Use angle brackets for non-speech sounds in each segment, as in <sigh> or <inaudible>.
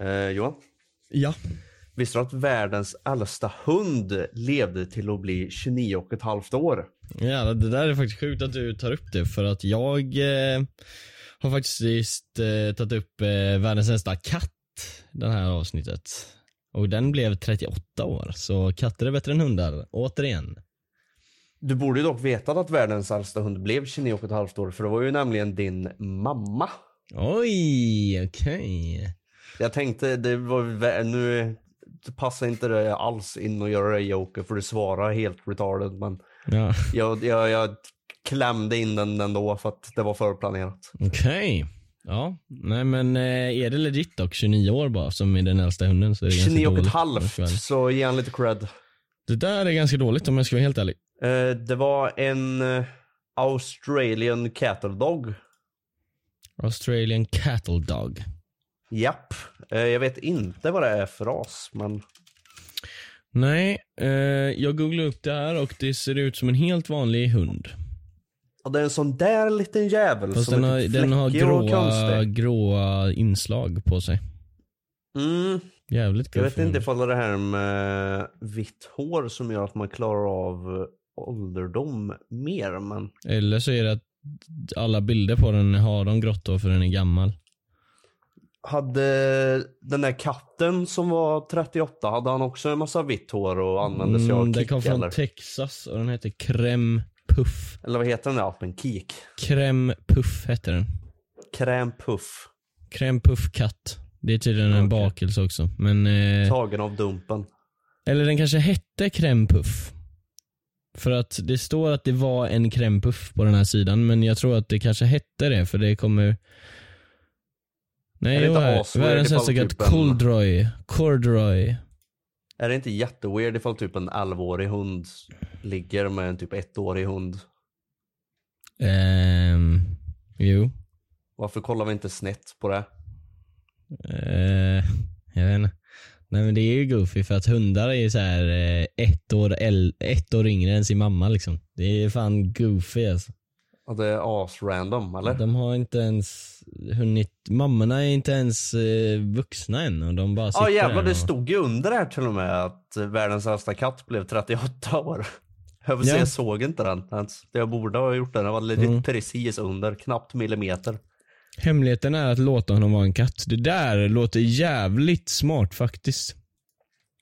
Eh, Johan, Ja. visste du att världens äldsta hund levde till att bli 29 och ett halvt år? Ja, det där är faktiskt sjukt att du tar upp det för att jag eh, har faktiskt eh, tagit upp eh, världens äldsta katt det här avsnittet. Och den blev 38 år, så katter är bättre än hundar, återigen. Du borde ju dock veta att världens äldsta hund blev 29 och ett halvt år för det var ju nämligen din mamma. Oj, okej. Jag tänkte, det var nu passar inte det alls in att göra det Joker för du svarar helt retarded men Ja, jag, jag, jag klämde in den ändå för att det var förplanerat. okej. Ja, nej men eh, är det legit dock 29 år bara som är den äldsta hunden så är det ganska 29 och ett halvt, så ge han lite cred. Det där är ganska dåligt om jag ska vara helt ärlig. Eh, det var en eh, Australian cattle dog. Australian cattle dog. Japp. Eh, jag vet inte vad det är för ras, men Nej, eh, jag googlade upp det här och det ser ut som en helt vanlig hund. ja, det är en sån där liten jävel Fast som den har, är den har och gråa, gråa inslag på sig. Mm, Jävligt jag vet inte ifall det är det här med vitt hår som gör att man klarar av ålderdom mer, men Eller så är det att alla bilder på den har de grått hår för den är gammal. Hade den där katten som var 38, hade han också en massa vitt hår och använde sig av Mm, den kick kom från eller? Texas och den heter Crème Puff. Eller vad heter den där appen? Kik? Crème Puff heter den. Crème puff. Crème Puff katt. Det är tydligen en Okej. bakelse också. Men, eh, Tagen av Dumpen. eller den kanske hette Crème Puff. För att det står att det var en crème puff på den här sidan men jag tror att det kanske hette det för det kommer Nej, Är här. asweird Världens äldsta katt, typ Coldroy. Corduroy. Är det inte jätteweird ifall typ en 11-årig hund ligger med en typ ettårig hund? Ehm, jo. Varför kollar vi inte snett på det? Eh, jag vet inte. Nej men det är ju goofy för att hundar är ju så här eh, ett, år ett år yngre än sin mamma liksom. Det är fan goofy alltså. Att det är as-random, eller? De har inte ens hunnit, mammorna är inte ens eh, vuxna än och de bara sitter Ja jävlar, där det och... stod ju under här till och med att världens äldsta katt blev 38 år. <laughs> Jag Ja. jag såg inte den ens. Jag borde ha gjort den, den var legit Mm. precis under, knappt millimeter. Hemligheten är att låta honom vara en katt. Det där låter jävligt smart faktiskt.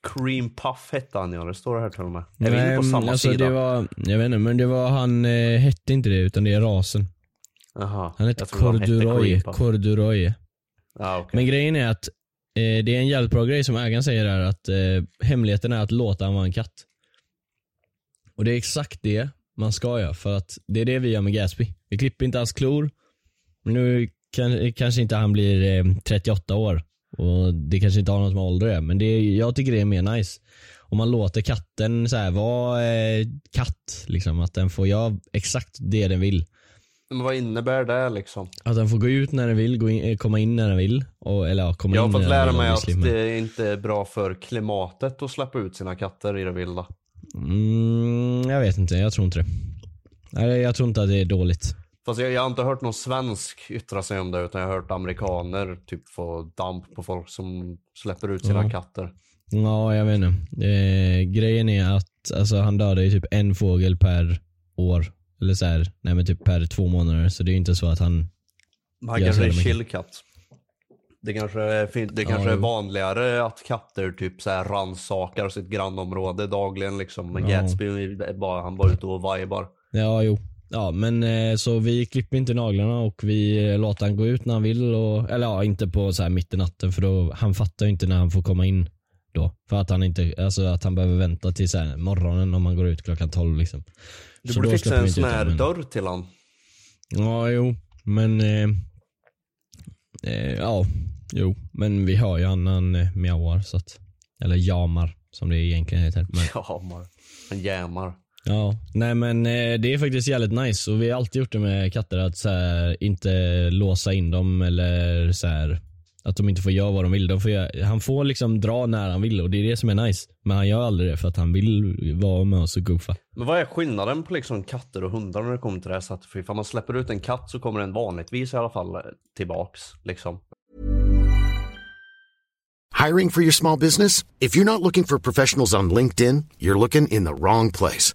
Cream Puff hette han ja, det står det här till och med. Är vi inne på samma alltså sida? det var, jag vet inte men det var han, eh, hette inte det utan det är rasen. Jaha, Han hette Corduroy. Corduroy. Ja, okej. Men grejen är att eh, det är en jävligt bra grej som ägaren säger där att eh, hemligheten är att låta han vara en katt. Och det är exakt det man ska göra för att det är det vi gör med Gatsby. Vi klipper inte hans klor. Nu kan, kanske inte han blir eh, 38 år och det kanske inte har något med ålder att men det, jag tycker det är mer nice. Om man låter katten så här, vara eh, katt, liksom, att den får göra exakt det den vill. Men vad innebär det liksom? Att den får gå ut när den vill, gå in, eh, komma in när den vill. Och, eller ja, komma Jag har fått lära mig att det inte är bra för klimatet att släppa ut sina katter i det vilda. Mm, jag vet inte, jag tror inte det. Nej, jag tror inte att det är dåligt. Fast jag, jag har inte hört någon svensk yttra sig om det utan jag har hört amerikaner typ få damp på folk som släpper ut sina Ja. katter. Ja, jag vet inte. Eh, grejen är att alltså, han dödar ju typ en fågel per år. Eller så här, nej men typ per två månader. Så det är ju inte så att han... Han kanske är chillkatt. Det kanske, är, det Ja, kanske är jo. vanligare att katter typ så här rannsakar sitt grannområde dagligen liksom. Men Ja. Gatsby är bara, han bara ute och vibar. Ja, jo. Ja, men eh, så vi klipper inte naglarna och vi eh, låter han gå ut när han vill. Och, eller ja, inte på så här mitt i natten för då, han fattar ju inte när han får komma in då. För att han inte, alltså att han behöver vänta till så här morgonen om han går ut klockan 12 liksom. Du Så borde fixa en sån här dörr till han. Ja, jo, men eh, eh, ja, jo, men vi hör ju han när han eh, mjauar så att, eller jamar som det egentligen heter. Men, <laughs> Jamar. Han jämar. Ja, nej men eh, det är faktiskt jävligt nice och vi har alltid gjort det med katter att så här, inte låsa in dem eller så här, att de inte får göra vad de vill. De får göra, han får liksom dra när han vill och det är det som är nice. Men han gör aldrig det för att han vill vara med oss och goofa. Men vad är skillnaden på liksom katter och hundar när det kommer till det här sättet? För ifall man släpper ut en katt så kommer den vanligtvis i alla fall tillbaks liksom. Hiring for your small business? If you're not looking for professionals on LinkedIn, you're looking in the wrong place.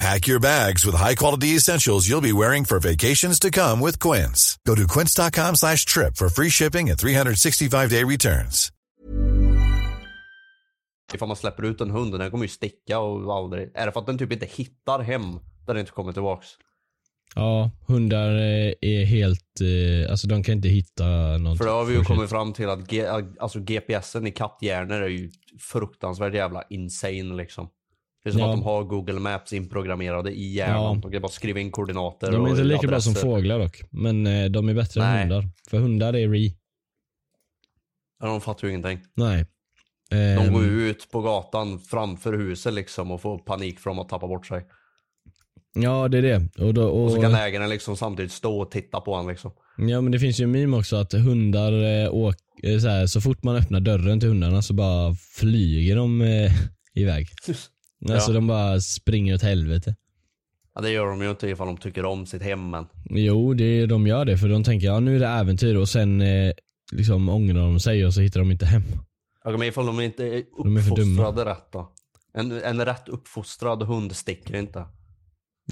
Pack your bags with high-quality essentials you'll be wearing for vacations to come with Quince. Go to quince.com slash trip for free shipping and 365-day returns. Ifall man släpper ut en hund, den kommer ju sticka och aldrig... Är det för att den typ inte hittar hem där den inte kommer tillbaks? Ja, hundar eh, är helt, eh, alltså de kan inte hitta någonting. För då har vi ju kommit fram till att G- alltså GPSen i katthjärnor är ju fruktansvärt jävla insane liksom. Det är som Ja. att de har Google Maps inprogrammerade i hjärnan. Ja. De kan bara skriva in koordinater De är inte lika bra som adresser. fåglar dock. Men eh, de är bättre Nej. än hundar. För hundar är re. Ja, de fattar ju ingenting. Nej. De Ehm, går ju ut på gatan framför huset liksom och får panik för att de har tappat bort sig. Ja det är det. Och, då, och, Och så kan ägaren liksom samtidigt stå och titta på honom liksom. Ja men det finns ju en meme också att hundar eh, åk, eh, så, här, så fort man öppnar dörren till hundarna så bara flyger de eh, <laughs> iväg. Alltså Ja. de bara springer åt helvete. Ja, det gör de ju inte ifall de tycker om sitt hem men. Jo, det, de gör det för de tänker ja nu är det äventyr och sen eh, liksom ångrar de sig och så hittar de inte hem. Ja, men ifall de inte är De är för dumma. uppfostrade rätt då. En, en rätt uppfostrad hund sticker inte.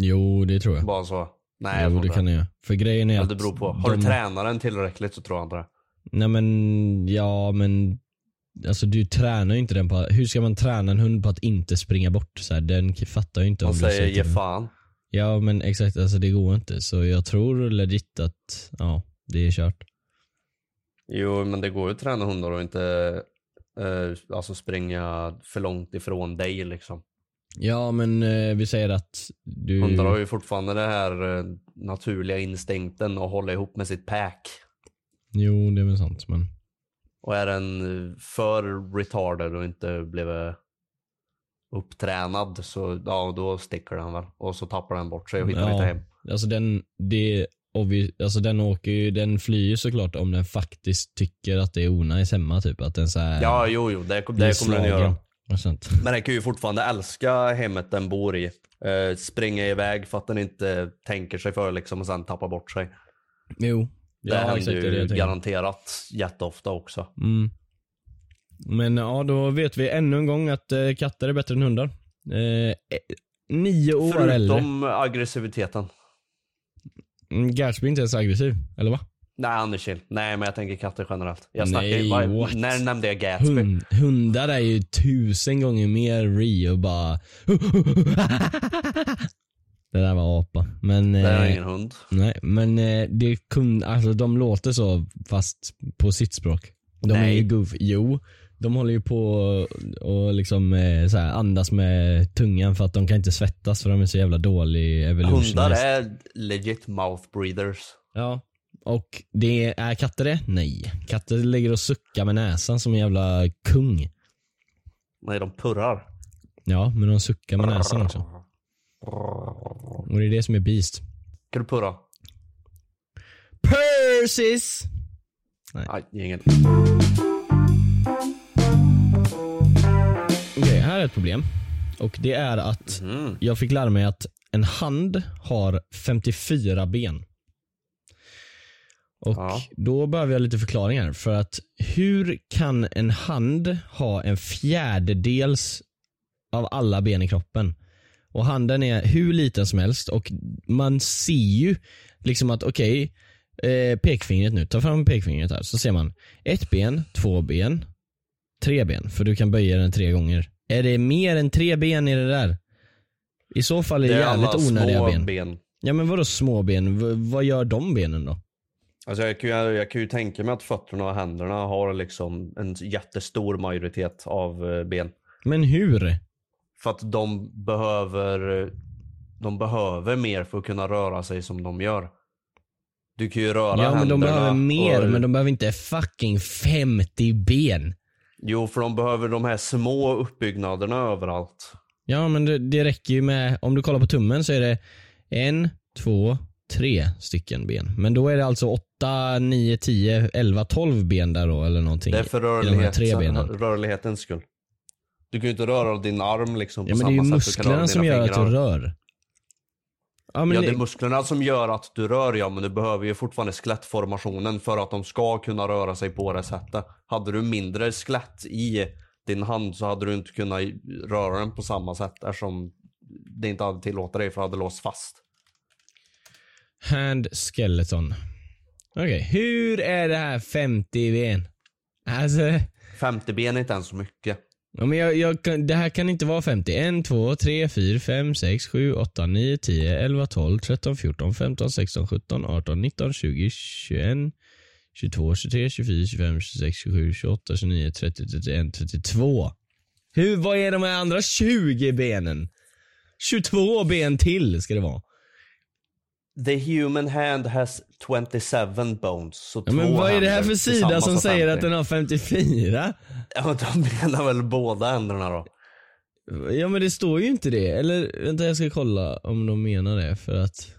Jo, det tror jag. Bara så. Nej, jo, det kan jag. För grejen är Ja, att det beror på. Har de, du tränat den tillräckligt så tror jag inte det. Nej men, ja men Alltså du tränar ju inte den på, hur ska man träna en hund på att inte springa bort? Så här, den fattar ju inte Man om du säger ge fan. Ja men exakt, alltså det går inte. Så jag tror legit att, ja, det är kört. Jo, men det går ju att träna hundar och inte eh, alltså springa för långt ifrån dig liksom. Ja men eh, vi säger att du... Hundar har ju fortfarande den här eh, naturliga instinkten att hålla ihop med sitt pack. Jo det är väl sant men. Och är den eh, för retarded och inte blivit upptränad så ja, då sticker den väl. Och så tappar den bort sig och hittar inte hem. Alltså den, det, alltså den åker ju, den flyr ju såklart om den faktiskt tycker att det är onajs hemma typ. Att den såhär Ja, jo, jo, det, det kommer den göra. <laughs> Men den kan ju fortfarande älska hemmet den bor i. Eh, springa iväg för att den inte tänker sig för liksom och sen tappar bort sig. Jo. Det Ja händer det det ju tänker. garanterat jätteofta också. Mm. Men ja, då vet vi ännu en gång att eh, katter är bättre än hundar. Eh, eh, nio år äldre. Förutom aggressiviteten. Mm, Gatsby är inte ens aggressiv, eller va? Nej, han är chill. Nej, men jag tänker katter generellt. Jag Nej, snackar, vad- what? när nämnde jag Gatsby? Hund, hundar är ju tusen gånger mer re och bara <laughs> Det där var apa. Men, Det är eh, ingen hund. nej, men eh, det kun, alltså, de låter så fast på sitt språk. De är Nej. ju goof. Jo, de håller ju på och liksom eh, så här, andas med tungan för att de kan inte svettas för de är så jävla dålig evolutionist. Hundar är legit mouth breathers. Ja. Och det är katter det? Nej. Katter ligger och suckar med näsan som en jävla kung. Nej, de purrar. Ja, men de suckar med näsan också. Och det är det som är beast. Kan du purra? Persis! Nej, ingen. Okej, här är ett problem. Och det är att Mm. jag fick lära mig att en hand har 54 ben. Och Ja. då behöver jag lite förklaringar för att hur kan en hand ha en fjärdedels av alla ben i kroppen? Och handen är hur liten som helst och man ser ju liksom att okej, eh, pekfingret nu, ta fram pekfingret här så ser man ett ben, två ben, tre ben för du kan böja den tre gånger. Är det mer än tre ben i det där? I så fall är det, Det är jävligt alla onödiga små ben. ben. Ja men vadå små ben? V- vad gör de benen då? Alltså jag, kan ju, jag kan ju tänka mig att fötterna och händerna har liksom en jättestor majoritet av eh, ben. Men hur? För att de behöver, de behöver mer för att kunna röra sig som de gör. Du kan ju röra Ja men de händerna behöver mer, och, men de behöver inte fucking 50 ben. Jo, för de behöver de här små uppbyggnaderna överallt. Ja men det, det räcker ju med, om du kollar på tummen så är det en, två, tre stycken ben. Men då är det alltså 8, 9, 10, 11, 12 ben där då eller någonting. Det är för rörlighet, rörlighetens skull. Du kan ju inte röra din arm liksom på Ja men det är samma ju sätt musklerna som gör att du rör. Ja men Ja, det, är musklerna som gör att du rör ja, men du behöver ju fortfarande skelettformationen för att de ska kunna röra sig på det sättet. Hade du mindre skelett i din hand så hade du inte kunnat röra den på samma sätt eftersom det inte hade tillåtit dig för att det hade låst fast. hand skeleton. Okej, hur är det här 50 ben? Alltså, 50 ben är inte ens så mycket ja, men jag, jag det här kan inte vara 50. 1, 2, 3, 4, 5, 6, 7, 8, 9, 10, 11, 12, 13, 14, 15, 16, 17, 18, 19, 20, 21, 22, 23, 24, 25, 26, 27, 28, 29, 30, 31, 32. Hur, vad är de här andra 20 benen? 22 ben till ska det vara. The human hand has 27 bones. Så Ja, men vad är det här för sida som säger 50. att den har 54? Ja, men de menar väl båda händerna då? Ja men det står ju inte det. Eller vänta jag ska kolla om de menar det för att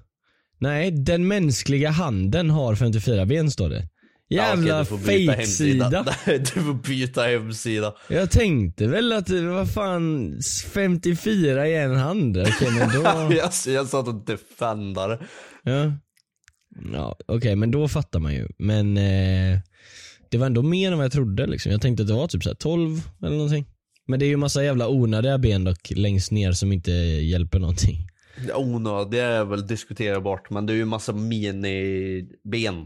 Nej, den mänskliga handen har 54 ben står det. Jävla Ja, okej, du får byta fake-sida. <laughs> Nej, du får byta hemsida. Jag tänkte väl att, det- vad fan, 54 i en hand. Okej men då, <laughs> jag, jag satt och defendade. ja. Ja okej men då fattar man ju. Men eh, det var ändå mer än vad jag trodde liksom. Jag tänkte att det var typ så här 12 eller någonting. Men det är ju massa jävla onödiga ben dock längst ner som inte hjälper någonting. Det onödiga är väl diskuterbart men det är ju massa miniben.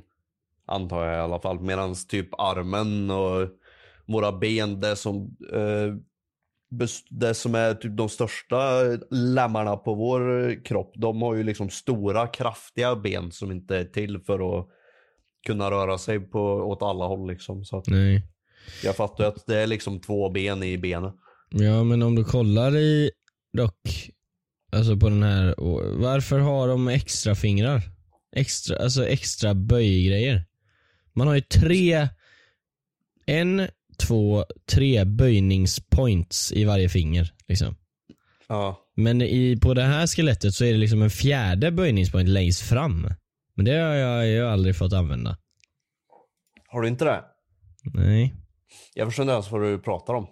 Antar jag i alla fall. Medan typ armen och våra ben, det som, eh, det som är typ de största lemmarna på vår kropp. De har ju liksom stora kraftiga ben som inte är till för att kunna röra sig på, åt alla håll liksom. Så att Nej. jag fattar att det är liksom två ben i benet. Ja men om du kollar i dock, alltså på den här, varför har de extra fingrar? Extra, alltså extra böjgrejer. Man har ju tre, en, två, tre böjningspoints i varje finger. Liksom. Ja. Men i, på det här skelettet så är det liksom en fjärde böjningspoint längst fram. Men det har jag, jag har aldrig fått använda. Har du inte det? Nej. Jag förstår inte ens vad du pratar om.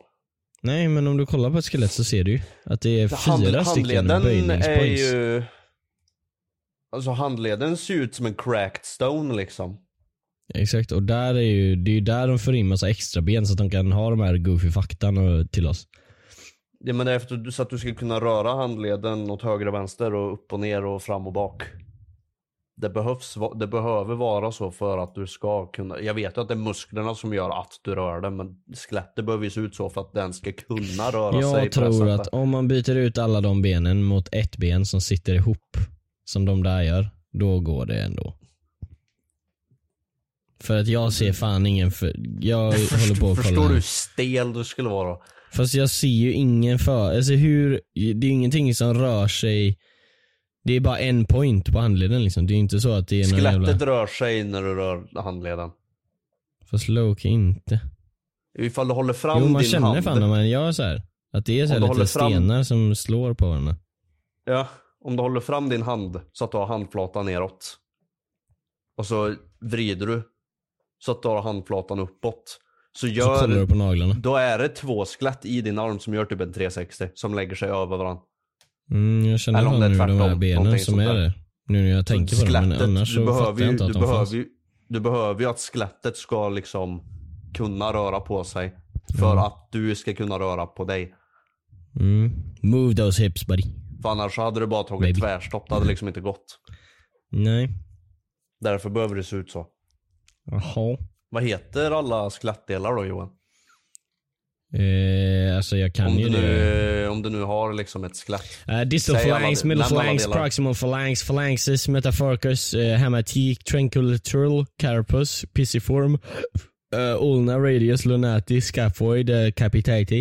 Nej men om du kollar på ett skelett så ser du ju att det är Hand- fyra stycken handleden är böjningspoints. ju... Alltså handleden ser ut som en cracked stone liksom. Exakt, och där är ju, det är ju där de får in massa extra ben så att de kan ha de här goofy faktan till oss. Ja men efter, så att du ska kunna röra handleden åt höger och vänster och upp och ner och fram och bak. Det behövs, det behöver vara så för att du ska kunna, jag vet ju att det är musklerna som gör att du rör den men skelettet behöver ju se ut så för att den ska kunna röra sig Jag på det tror att om man byter ut alla de benen mot ett ben som sitter ihop, som de där gör, då går det ändå. För att jag ser fan ingen för, jag håller på att Förstår kolla. du här. hur stel du skulle vara? Fast jag ser ju ingen för, alltså hur, det är ingenting som rör sig Det är bara en point på handleden liksom. Det är inte så att det är någon Skelettet jävla... rör sig när du rör handleden. Fast Loki inte. Ifall du håller fram Jo man din känner hand. fan när man gör så här. Att det är så du lite fram- stenar som slår på varandra. Ja, om du håller fram din hand så att du har handflatan neråt. Och så vrider du så att du har handflatan uppåt. Så Så kollar du gör, på naglarna. då är det två skelett i din arm som gör typ en 360 som lägger sig över varandra. Mm, jag känner Eller om det är nu de här tvärtom, benen som är där. Nu när jag tänker på dem. Men annars du så behöver fattar jag inte att du de fanns. behöver ju, du behöver ju att skelettet ska liksom kunna röra på sig. För att du ska kunna röra på dig. Mm. Move those hips buddy. För annars hade du bara tagit Baby. tvärstopp, det hade liksom inte gått. Nej. Därför behöver det se ut så. Jaha. Vad heter alla skelettdelar då Johan? Eh, alltså jag kan Om ju du, nu, om du nu har liksom ett skelett. Uh, distal Säg alla phalanx, middle phalanx, proximal phalanx, phalanxes, metaphoricus, uh, hematic, tranquiliturl, carapace, pisiform, uh, ulna, radius, lunati, scaphoid, uh, capitati,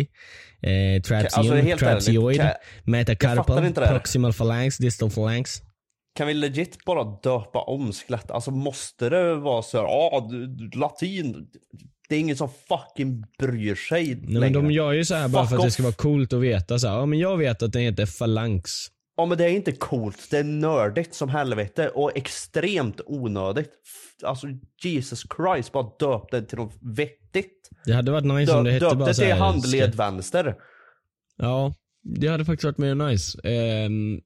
uh, trapsium, alltså, trapsioid, metacarpal, proximal phalanx, distal phalanx. Kan vi legit bara döpa om skelett? Alltså måste det vara så här, ah, du- latin. Det är ingen som fucking bryr sig Nej, men längre. de gör ju så här bara Fuck för att det off. ska vara coolt att veta så här, ja men jag vet att den heter phalanx. Ja men det är inte coolt, det är nördigt som helvete och extremt onödigt. Alltså Jesus Christ, bara döp det till något vettigt. Det hade varit nice om det Döp, hette döp bara det till handled vänster. Ja, det hade faktiskt varit mer nice. Ehm,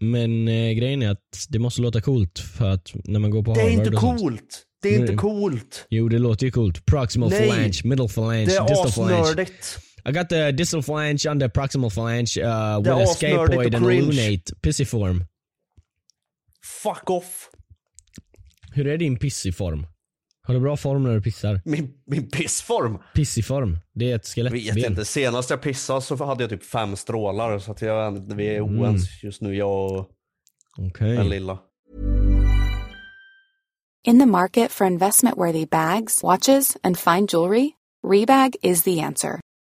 men eh, grejen är att det måste låta coolt för att när man går på Det är Harvard inte och sånt. coolt. Det är inte coolt. Jo, det låter ju coolt. Proximal Nej. phalange, middle phalange, Det är distal phalange. asnördigt. I got the distal phalange under proximal phalange uh, Det with är a scapoid och and cringe. lunate pissiform. Fuck off. Hur är din pissiform? Har du bra form när du pissar? Min, min pissform. Pissiform, det är ett skelettben. Vet inte. Senast jag pissade så hade jag typ fem strålar så att jag, vi är Mm. oense just nu, jag och Okej. den lilla. In the market for investment worthy bags, watches, and fine jewelry, Rebag is the answer.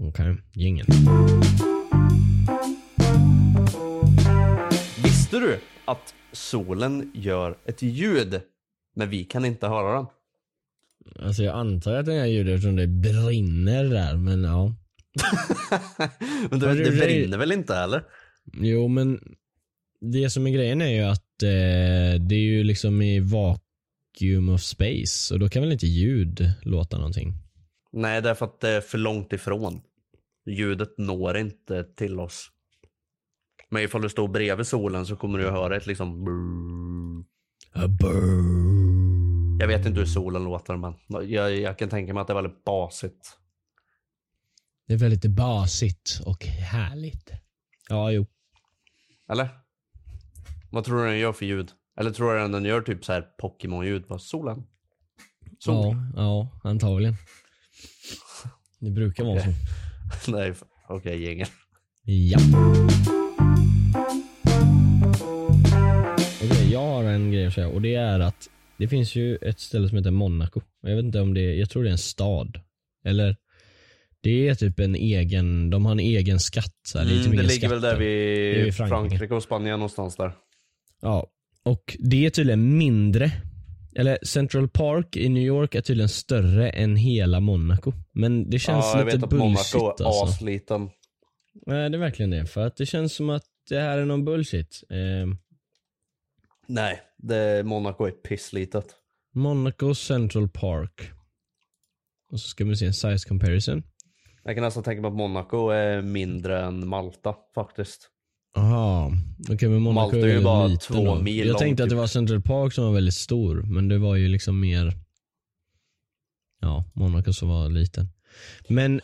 Okej, jingel. Visste du att solen gör ett ljud, men vi kan inte höra den? Alltså jag antar att den här ljudet eftersom det brinner där, men ja. <laughs> men det, Har det du- brinner väl inte eller? Jo men det som är grejen är ju att eh, det är ju liksom i vacuum of space och då kan väl inte ljud låta någonting? Nej, det är för att det är för långt ifrån. Ljudet når inte till oss. Men ifall du står bredvid solen så kommer du att höra ett liksom. Jag vet inte hur solen låter men jag, jag kan tänka mig att det är väldigt basigt. Det är väldigt basigt och härligt. Ja, jo. Eller? Vad tror du den gör för ljud? Eller tror du den gör typ så här Pokémon-ljud? Bara solen? Sol? Ja, ja, antagligen. Det brukar vara så. <laughs> Nej, okej gängen. Ja. Okej, jag har en grej att säga och det är att det finns ju ett ställe som heter Monaco. Jag vet inte om det är, jag tror det är en stad. Eller det är typ en egen, de har en egen skatt. Så här. typ Mm, det ligger väl där skatter. vid vid Frankrike. Frankrike och Spanien någonstans där. Ja, och det är tydligen mindre. Eller Central Park i New York är tydligen större än hela Monaco. Men det känns ja, jag lite vet att bullshit Monaco är alltså. asliten. Nej det är verkligen det. För att det känns som att det här är någon bullshit. Eh, Nej, det, Monaco är pisslitet. Monaco Central Park. Och så ska vi se en size comparison. Jag kan nästan tänka mig att Monaco är mindre än Malta faktiskt. Aha, okej men Monaco Malta är ju bara liten två då. mil Jag tänkte långt, att det var Central Park som var väldigt stor, men det var ju liksom mer Ja, Monaco som var liten. Men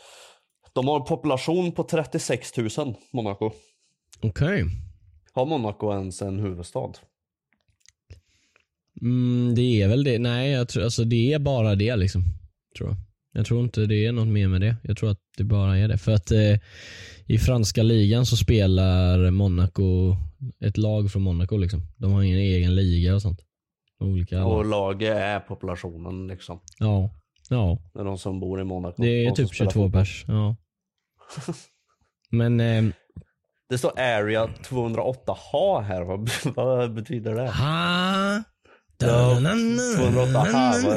De har en population på 36 000, Monaco. okej. Har Monaco ens en huvudstad? Mm, det är väl det. Nej, jag tror, alltså det är bara det liksom. Tror jag. Jag tror inte det är något mer med det. Jag tror att det bara är det. För att eh, i franska ligan så spelar Monaco, ett lag från Monaco liksom. De har ingen egen liga och sånt. Olika Och lag. laget är populationen liksom. Ja. Ja. Det är de som bor i Monaco. Det är typ spelar 22 fotboll. pers. Ja. <laughs> Men eh, Det står Area 208 ha här. Vad, <laughs> vad betyder det? ha. Ja, 208 ha. Vad,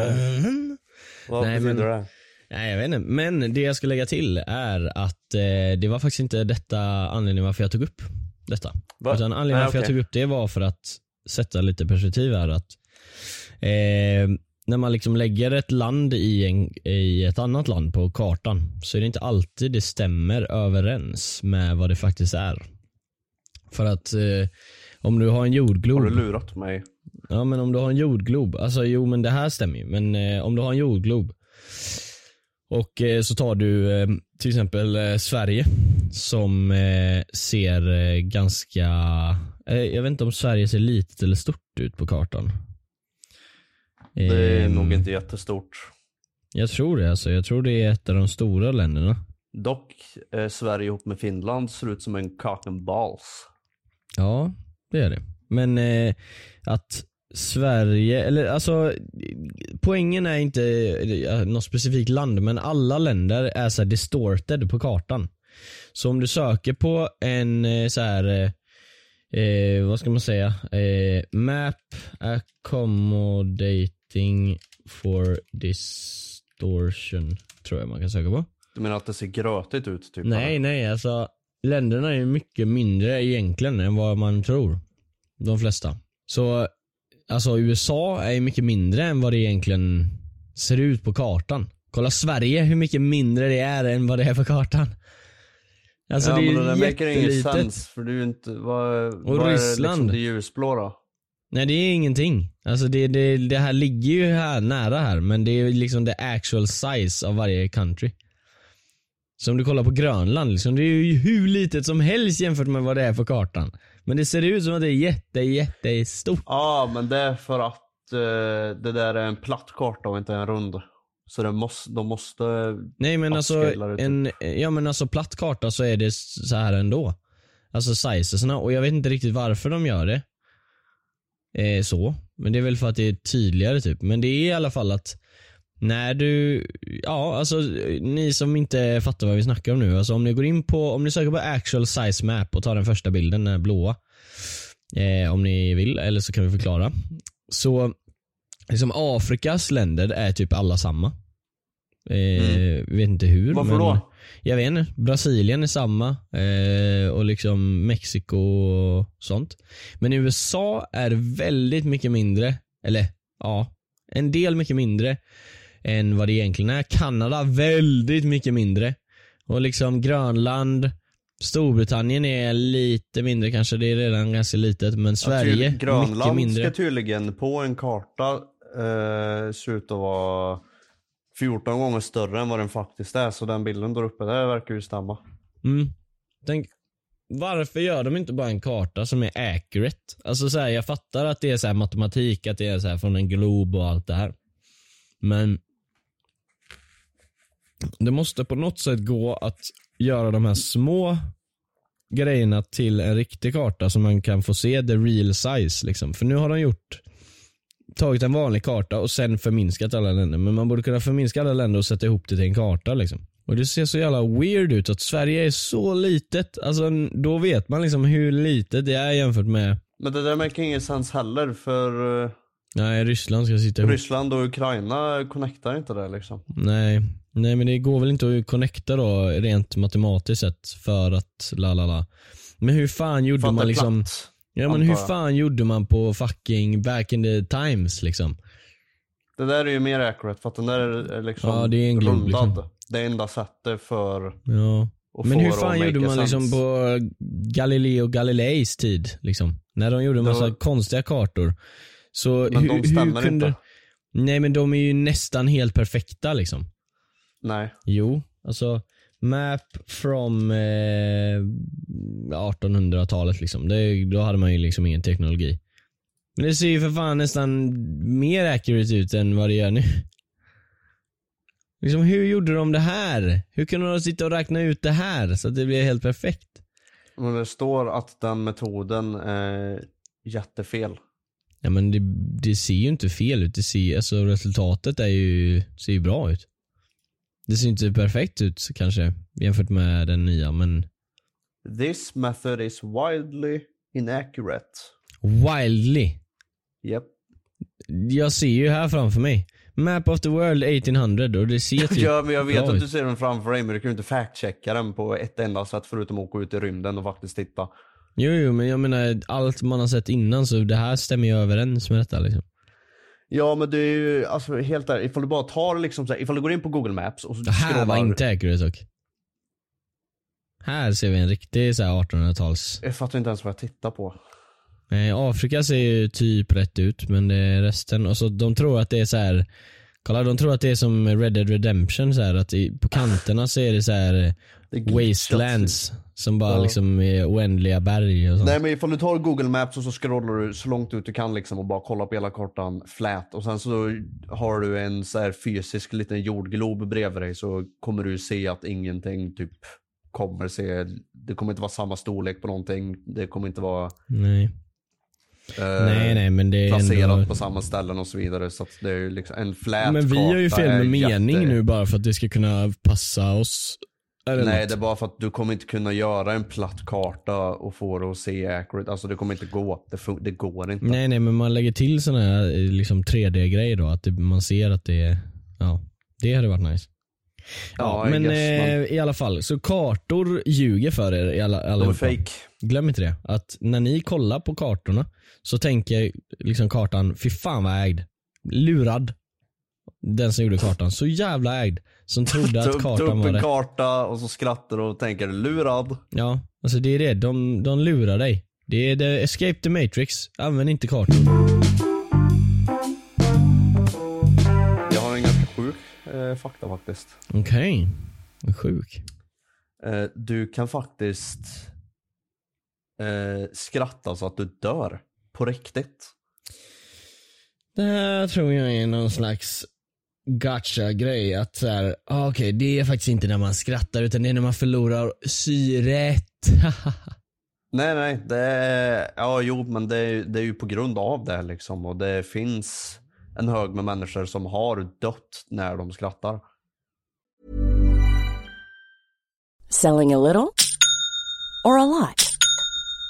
vad Nej, betyder men- det? Nej jag vet inte, men det jag ska lägga till är att eh, det var faktiskt inte detta anledningen varför jag tog upp detta. Va? Utan anledningen varför jag okej. tog upp det var för att sätta lite perspektiv här att eh, när man liksom lägger ett land i, en, i ett annat land på kartan så är det inte alltid det stämmer överens med vad det faktiskt är. För att eh, om du har en jordglob Har du lurat mig? Ja men om du har en jordglob, alltså jo men det här stämmer ju, men eh, om du har en jordglob och eh, så tar du eh, till exempel eh, Sverige som ser ganska, jag vet inte om Sverige ser litet eller stort ut på kartan. Det är Ehm, nog inte jättestort. Jag tror det alltså, jag tror det är ett av de stora länderna. Dock, Sverige ihop med Finland ser ut som en cock and balls. Ja, det är det. Men eh, att Sverige, eller alltså poängen är inte eh, något specifikt land men alla länder är så här distorted på kartan. Så om du söker på en eh, så här eh, eh, vad ska man säga, eh, map accommodating for distortion tror jag man kan söka på. Du menar att det ser grötigt ut? Typ, Nej, eller? nej, alltså länderna är mycket mindre egentligen än vad man tror. De flesta. Så alltså USA är ju mycket mindre än vad det egentligen ser ut på kartan. Kolla Sverige hur mycket mindre det är än vad det är på kartan. Alltså ja, det är men det där maker ingen jättelitet. sens för är ju inte, vad, vad är Ryssland. liksom det ljusblå då? Nej det är ingenting. Alltså det, det, det här ligger ju här nära här men det är liksom the actual size av varje country. Så om du kollar på Grönland, liksom, det är ju hur litet som helst jämfört med vad det är på kartan. Men det ser ut som att det är jätte, jättestort. Ja, men det är för att eh, det där är en platt karta och inte en rund. Så det måste, de måste... Nej men alltså, typ. en, ja men alltså platt karta så är det så här ändå. Alltså sizesna och jag vet inte riktigt varför de gör det. Eh, så. Men det är väl för att det är tydligare typ. Men det är i alla fall att när du, ja alltså ni som inte fattar vad vi snackar om nu. Alltså om ni går in på, om ni söker på actual size map och tar den första bilden, den blåa. Eh, om ni vill, eller så kan vi förklara. Så, liksom Afrikas länder är typ alla samma. Eh, Vet inte hur. Mm. Varför men, då? Jag vet inte. Brasilien är samma. Eh, och liksom Mexiko och sånt. Men i USA är det väldigt mycket mindre. Eller ja, en del mycket mindre än vad det egentligen är. Kanada väldigt mycket mindre. Och liksom Grönland, Storbritannien är lite mindre kanske. Det är redan ganska litet. Men Sverige, mycket Grönland mindre. ska tydligen på en karta eh, se ut att vara 14 gånger större än vad den faktiskt är. Så den bilden där uppe, det verkar ju stämma. Mm. Tänk, varför gör de inte bara en karta som är accurate? Alltså så här, jag fattar att det är så här matematik, att det är så här från en glob och allt det här. Men det måste på något sätt gå att göra de här små grejerna till en riktig karta så man kan få se the real size. Liksom. För nu har de gjort tagit en vanlig karta och sen förminskat alla länder. Men man borde kunna förminska alla länder och sätta ihop det till en karta. Liksom. Och Det ser så jävla weird ut att Sverige är så litet. Alltså, då vet man liksom hur litet det är jämfört med Men det där make ingen sens heller för eh, Nej, Ryssland ska sitta ihop. Ryssland och Ukraina connectar inte det liksom. Nej. Nej men det går väl inte att connecta då rent matematiskt sett för att la la la. Men hur fan gjorde man liksom platt, Ja men hur fan gjorde man på fucking back in the times liksom? Det där är ju mer accurate för att den där är liksom Ja, det är en rundad. liksom. Det enda sättet för Ja. Men hur fan gjorde man liksom sense. på Galileo Galileis tid? Liksom? När de gjorde en massa var- konstiga kartor. Så Men hur, de stämmer hur kunde... inte. Nej men de är ju nästan helt perfekta liksom. Nej. Jo, alltså map from eh, 1800-talet liksom. Det, då hade man ju liksom ingen teknologi. Men det ser ju för fan nästan mer accurate ut än vad det gör nu. <laughs> Liksom, hur gjorde de det här? Hur kunde de sitta och räkna ut det här så att det blir helt perfekt? Men det står att den metoden är jättefel. Ja men det, det ser ju inte fel ut. Det ser, alltså resultatet är ju, ser ju bra ut. Det ser inte perfekt ut kanske jämfört med den nya men This method is wildly inaccurate. wildly. Yep. Jag ser ju här framför mig. Map of the world 1800 och det ser typ <laughs> Ja men jag vet att du ser den framför dig men du kan ju inte fact-checka den på ett enda sätt förutom att åka ut i rymden och faktiskt titta. Jo, jo men jag menar allt man har sett innan så det här stämmer ju överens med detta liksom. Ja men det är ju, alltså helt ärligt, ifall du bara tar liksom så här, ifall du går in på google maps och så Det här var scrollar- inte accurate dock. Här ser vi en riktig så här 1800-tals... Jag fattar inte ens vad jag tittar på. Nej, Afrika ser ju typ rätt ut men det är resten. Och så de tror att det är så här. Kolla de tror att det är som Red Dead Redemption så här, att i, på kanterna så är det så här wastelands som bara Ja. liksom är oändliga berg och sånt. Nej men ifall du tar google maps och så scrollar du så långt ut du kan liksom och bara kollar på hela kartan flat och sen så har du en så här fysisk liten jordglob bredvid dig så kommer du se att ingenting typ kommer se, det kommer inte vara samma storlek på någonting, det kommer inte vara Nej. eh, nej nej men det är placerat ändå... på samma ställen och så vidare så att det är ju liksom en flat Men vi har ju fel med mening jätte- nu bara för att det ska kunna passa oss. Eller Nej något. det är bara för att du kommer inte kunna göra en platt karta och få det att se accurate, alltså det kommer inte gå, det, det går inte. Nej nej men man lägger till såna här eh, liksom 3D-grejer då, att det, man ser att det är, ja, det hade varit nice. Ja, Ja, men eh, i alla fall, så kartor ljuger för er i alla, De är allihopa. fake. Glöm inte det. Att när ni kollar på kartorna så tänker liksom kartan, fy fan vad ägd. Lurad. Den som gjorde kartan. Så jävla ägd. Som trodde att <laughs> kartan upp var en rätt. karta och så skrattar och tänker lurad. Ja, alltså det är det. De, de lurar dig. Det är the escape the matrix. Använd inte kartor. Jag har en ganska sjuk eh, fakta faktiskt. Okej. Vad Sjuk. Eh, du kan faktiskt eh, skratta så att du dör. På riktigt. Det här tror jag är någon slags gotcha-grej. Att så här, ah, okej det är faktiskt inte när man skrattar utan det är när man förlorar syret. <laughs> Nej nej, det är, ja jo men det är, det är ju på grund av det liksom. Och det finns en hög med människor som har dött när de skrattar. Selling a little or a lot?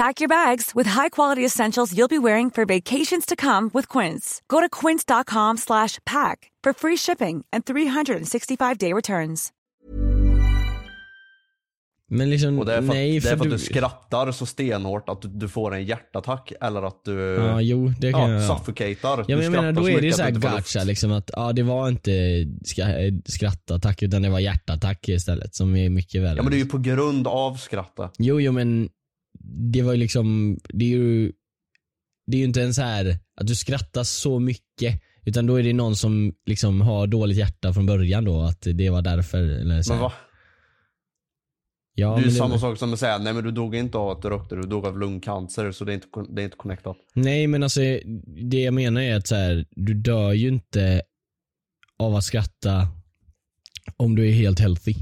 Pack your bags with high-quality essentials you'll be wearing for vacations to come with Quince. Go to quince.com slash pack for free shipping and 365-day returns. Men liksom, Och det är för, nej att, det är för att du... du skrattar så stenhårt att du, du får en hjärtattack eller att du Ja, jo, det kan ja, jag- suffocatar. Ja Du men jag menar då är det mycket så här att du inte får luft. gacha liksom att ja det var inte skrattattack utan det var hjärtattack istället som är mycket värre. Ja men det är ju på grund av skrattet. Jo jo men det var ju liksom, det är ju det är ju inte en så här att du skrattar så mycket. Utan då är det någon som liksom har dåligt hjärta från början då, att det var därför. Eller så Men va? Ja, det är ju samma sak som att säga, nej men du dog inte av att du rökte, du dog av lungcancer så det är inte, det är inte connectat. Nej men alltså det jag menar är att så här, du dör ju inte av att skratta om du är helt healthy.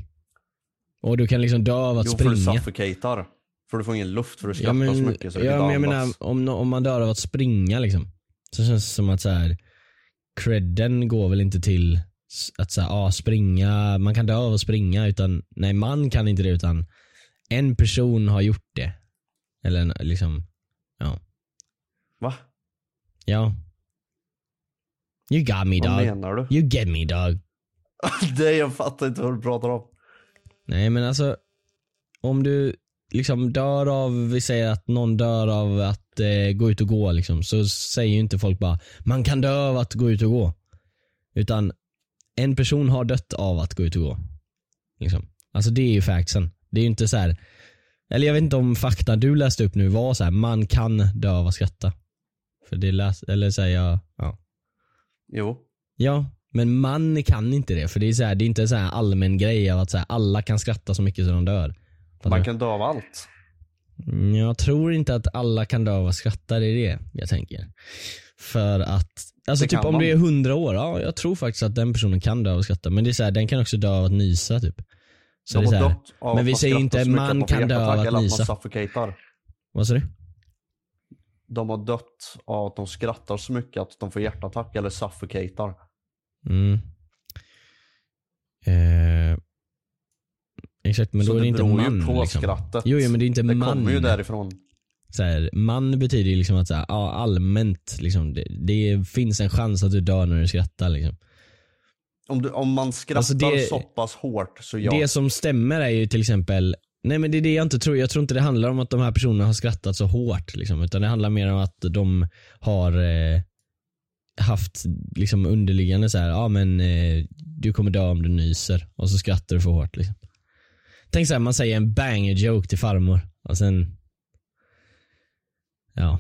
Och du kan liksom dö av att Jo för du springa. suffocatar. För du får ingen luft för du Ja skrattar men, så mycket så det ja, men jag menar om, om man dör av att springa liksom. Så känns det som att så här, credden går väl inte till att så här, ah, springa, man kan dö av att springa utan nej man kan inte det utan en person har gjort det. Eller liksom, ja. Va? Ja. You got me Vad dog. menar du? You get me dog. <laughs> det jag fattar inte vad du pratar om. Nej men alltså, om du liksom dör av, vi säger att någon dör av att eh, gå ut och gå liksom, så säger ju inte folk bara man kan dö av att gå ut och gå. Utan en person har dött av att gå ut och gå. Liksom. Alltså det är ju factsen. Det är ju inte så här. eller jag vet inte om fakta du läste upp nu var så här, man kan dö av att skratta. För det läs, eller säger jag, ja. Jo. Ja, men man kan inte det för det är, så här, det är inte en så här allmän grej av att så här, alla kan skratta så mycket så de dör. Man kan dö av allt. Mm, Jag tror inte att alla kan dö av att skratta, det är det jag tänker. För att, alltså Det typ om man. du är 100 år, ja jag tror faktiskt att den personen kan dö av att skratta. Men det är så här, den kan också dö av att nysa typ. Så De det är så här, men vi säger inte att man kan dö av att nysa. att man suffocatar. Vad sa du? De har dött av att de skrattar så mycket att de får hjärtattack eller suffocatar. Mm. Exakt, men Så då är det inte man. på liksom. skrattet. Jo, jo men det är inte Det man. kommer ju därifrån. Så här, man betyder ju liksom att så här, ja, allmänt, liksom, det, det finns en chans att du dör när du skrattar. Liksom. Om, du, om man skrattar Alltså, det- så pass hårt så ja. Det som stämmer är ju till exempel, nej men det är det jag inte tror, jag tror inte det handlar om att de här personerna har skrattat så hårt. Liksom, utan det handlar mer om att de har eh, haft liksom underliggande så här, ja men eh, du kommer dö om du nyser och så skrattar du för hårt. Liksom. Tänk så här, man säger en banger joke till farmor och sen, ja,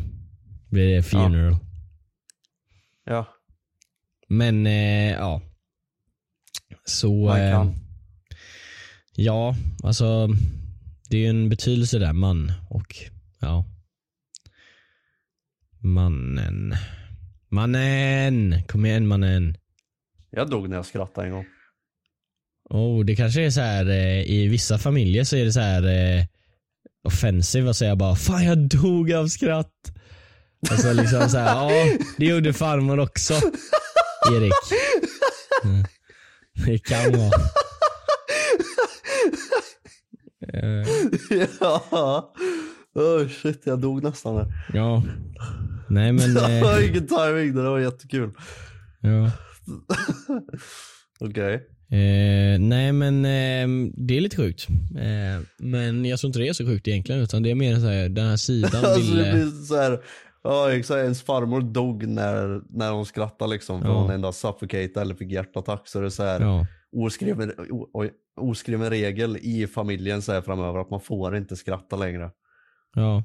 blir det funeral. Ja. Men eh, ja. Så. Eh, ja, alltså. Det är ju en betydelse där, man och ja. Mannen. Mannen! Kom igen mannen. Jag dog när jag skrattade en gång. Oh, det kanske är så här eh, i vissa familjer så är det så här eh, offensive att säga bara fan jag dog av skratt. Alltså liksom så här, ja det gjorde farmor också. Erik. Mm. Det kan vara. <laughs> Ja. Oh shit, jag dog nästan där. ja. Nej men. <laughs> Eh, Vilken timing, det var jättekul. ja. <laughs> Okej. Eh, nej men eh, det är lite sjukt. Eh, men jag tror inte det är så sjukt egentligen utan det är mer så här, den här sidan <laughs> Alltså vill... det eh, blir så här, ja exakt, ens farmor dog när, när hon skrattade liksom. För Ja. hon ändå suffocate eller fick hjärtattack. Så det är så här, Ja. oskriven, o, oskriven regel i familjen så här framöver att man får inte skratta längre. Ja.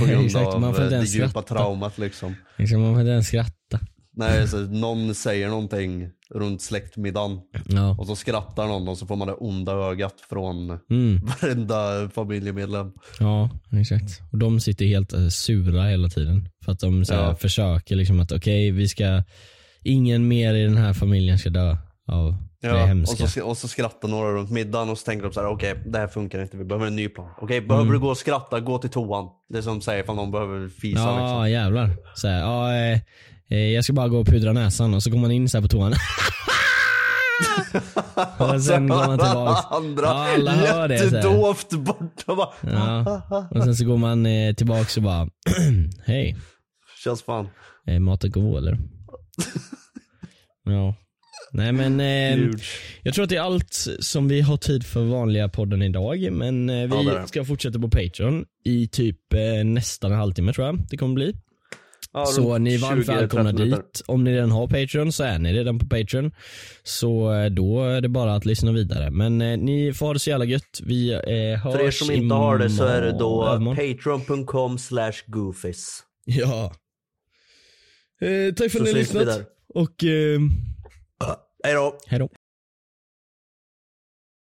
På <laughs> grund Exakt, av man får eh, inte det ens djupa skratta. traumat liksom. Liksom, man får inte ens skratta. När så, någon säger någonting runt släktmiddagen Ja. och så skrattar någon och så får man det onda ögat från Mm. <laughs> varenda familjemedlem. Ja, exakt. Och de sitter helt eh, sura hela tiden. För att de så Ja. försöker liksom att okej, vi ska, ingen mer i den här familjen ska dö av Ja, och, så, och så skrattar några runt middagen och så tänker de så här: okej det här funkar inte, vi behöver en ny plan. Okej, behöver Mm. du gå och skratta, gå till toan. Det är som säger ifall någon behöver fisa Ja, liksom. jävlar. Så här, ja, eh, jag ska bara gå och pudra näsan och så går man in så på toan. och sen går man <laughs> tillbaks. Andra Ja, alla hör det, jättedovt borta bara. Ja. Och sen så går man eh, tillbaks och bara, <clears throat> hej, Känns fan. är maten god eller? <laughs> ja. Nej men eh, jag tror att det är allt som vi har tid för vanliga podden idag. Men eh, Ja, vi det. ska fortsätta på Patreon i typ eh, nästan en halvtimme tror jag det kommer bli. Ja, Så ni är varmt 20-30 välkomna dit. Om ni redan har Patreon så är ni redan på Patreon. Så eh, då är det bara att lyssna vidare. Men eh, ni får ha det så jävla gött. Vi eh, hörs För er som inte har det så är det då patreon.com slash goofies. Ja. Eh, tack för att ni har lyssnat. Och eh, Hej då. hej då.